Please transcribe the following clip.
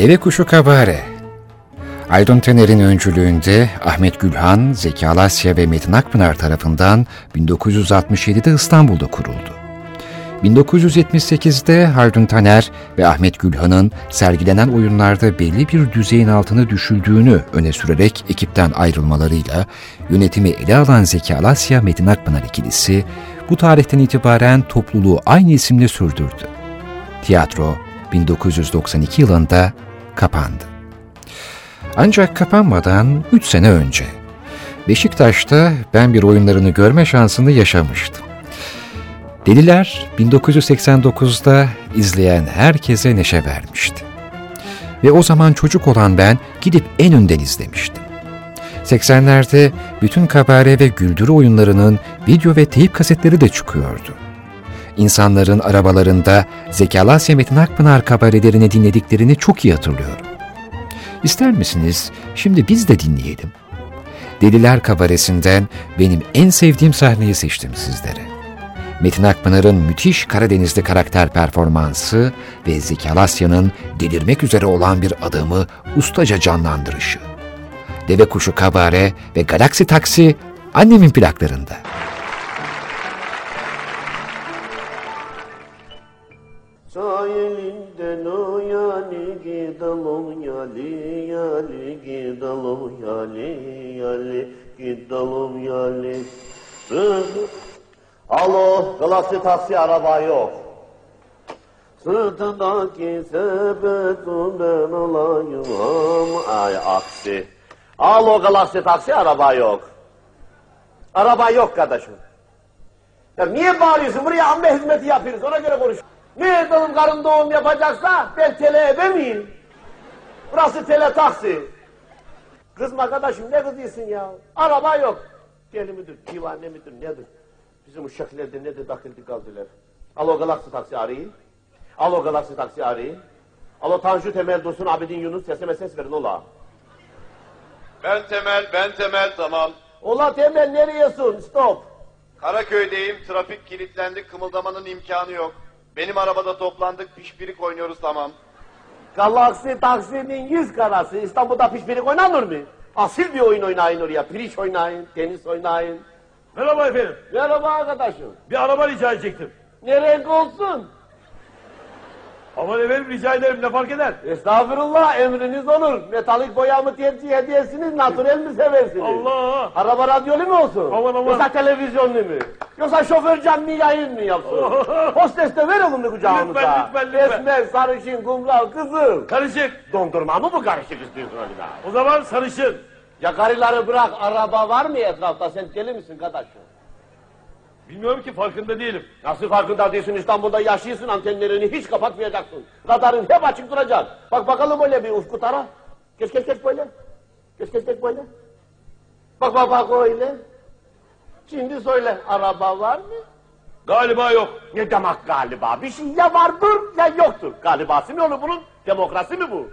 Deve Kuşu Kabare Aydın Tener'in öncülüğünde Ahmet Gülhan, Zeki Alasya ve Metin Akpınar tarafından 1967'de İstanbul'da kuruldu. 1978'de Haldun Taner ve Ahmet Gülhan'ın sergilenen oyunlarda belli bir düzeyin altına düşüldüğünü öne sürerek ekipten ayrılmalarıyla yönetimi ele alan Zeki Alasya Metin Akpınar ikilisi bu tarihten itibaren topluluğu aynı isimle sürdürdü. Tiyatro 1992 yılında kapandı. Ancak kapanmadan 3 sene önce Beşiktaş'ta ben bir oyunlarını görme şansını yaşamıştım. Deliler 1989'da izleyen herkese neşe vermişti. Ve o zaman çocuk olan ben gidip en önden izlemiştim. 80'lerde bütün kabare ve güldürü oyunlarının video ve teyip kasetleri de çıkıyordu. İnsanların arabalarında Zeki Alasya Metin Akpınar kabarelerini dinlediklerini çok iyi hatırlıyorum. İster misiniz şimdi biz de dinleyelim? Deliler kabaresinden benim en sevdiğim sahneyi seçtim sizlere. Metin Akpınar'ın müthiş Karadenizli karakter performansı ve Zeki Alasya'nın delirmek üzere olan bir adamı ustaca canlandırışı. Deve Kuşu Kabare ve Galaksi Taksi annemin plaklarında. Sahilinden o yani gidelim yali yali gidelim yali yali gidelim yali Alo, Galaksi taksi araba yok. Sırtındaki sepetinden alayım ay aksi. Alo Galaksi taksi araba yok. Araba yok kardeşim. Ya niye bağırıyorsun? Buraya amme hizmeti yapıyoruz. Ona göre konuş. Ne edelim karın doğum yapacaksa ben tele ebe miyim? Burası tele taksi. Kızma kardeşim ne kızıyorsun ya? Araba yok. Deli midir, divane midir, nedir? Bizim uşaklarda ne de dakildi kaldılar. Alo Galaksi taksi arayın. Alo Galaksi taksi arayın. Alo Tanju Temel Dursun Abidin Yunus sesime ses verin ola. Ben Temel, ben Temel tamam. Ola Temel nereyesin? Stop. Karaköy'deyim, trafik kilitlendi, kımıldamanın imkanı yok. Benim arabada toplandık, pişpirik oynuyoruz tamam. Galaksi taksinin yüz karası. İstanbul'da pişpirik oynanır mı? Asil bir oyun oynayın oraya. Piriç oynayın, tenis oynayın. Merhaba efendim. Merhaba arkadaşım. Bir araba rica edecektim. Ne renk olsun? Aman efendim rica ederim ne fark eder? Estağfurullah emriniz olur. Metalik boya mı tercih edersiniz, natürel mi seversiniz? Allah! Araba radyolu mu olsun? Aman, aman. Yoksa televizyonlu mu? Yoksa şoför canlı yayın mı yapsın? Hostes de ver elini kucağımıza. Lütfen, lütfen, lütfen. Esmer, sarışın, kumral, kızıl. Karışık. Dondurma mı bu karışık istiyorsun bir daha? O zaman sarışın. Ya karıları bırak, araba var mı etrafta? Sen deli misin kardeşim? Bilmiyorum ki farkında değilim. Nasıl farkında değilsin İstanbul'da yaşıyorsun antenlerini hiç kapatmayacaksın. Radarın hep açık duracak. Bak bakalım öyle bir ufku tara. Geç geç geç böyle. Geç geç geç böyle. Bak bak bak öyle. Şimdi söyle araba var mı? Galiba yok. Ne demek galiba? Bir şey ya vardır ya yoktur. Galibası mı olur bunun? Demokrasi mi bu?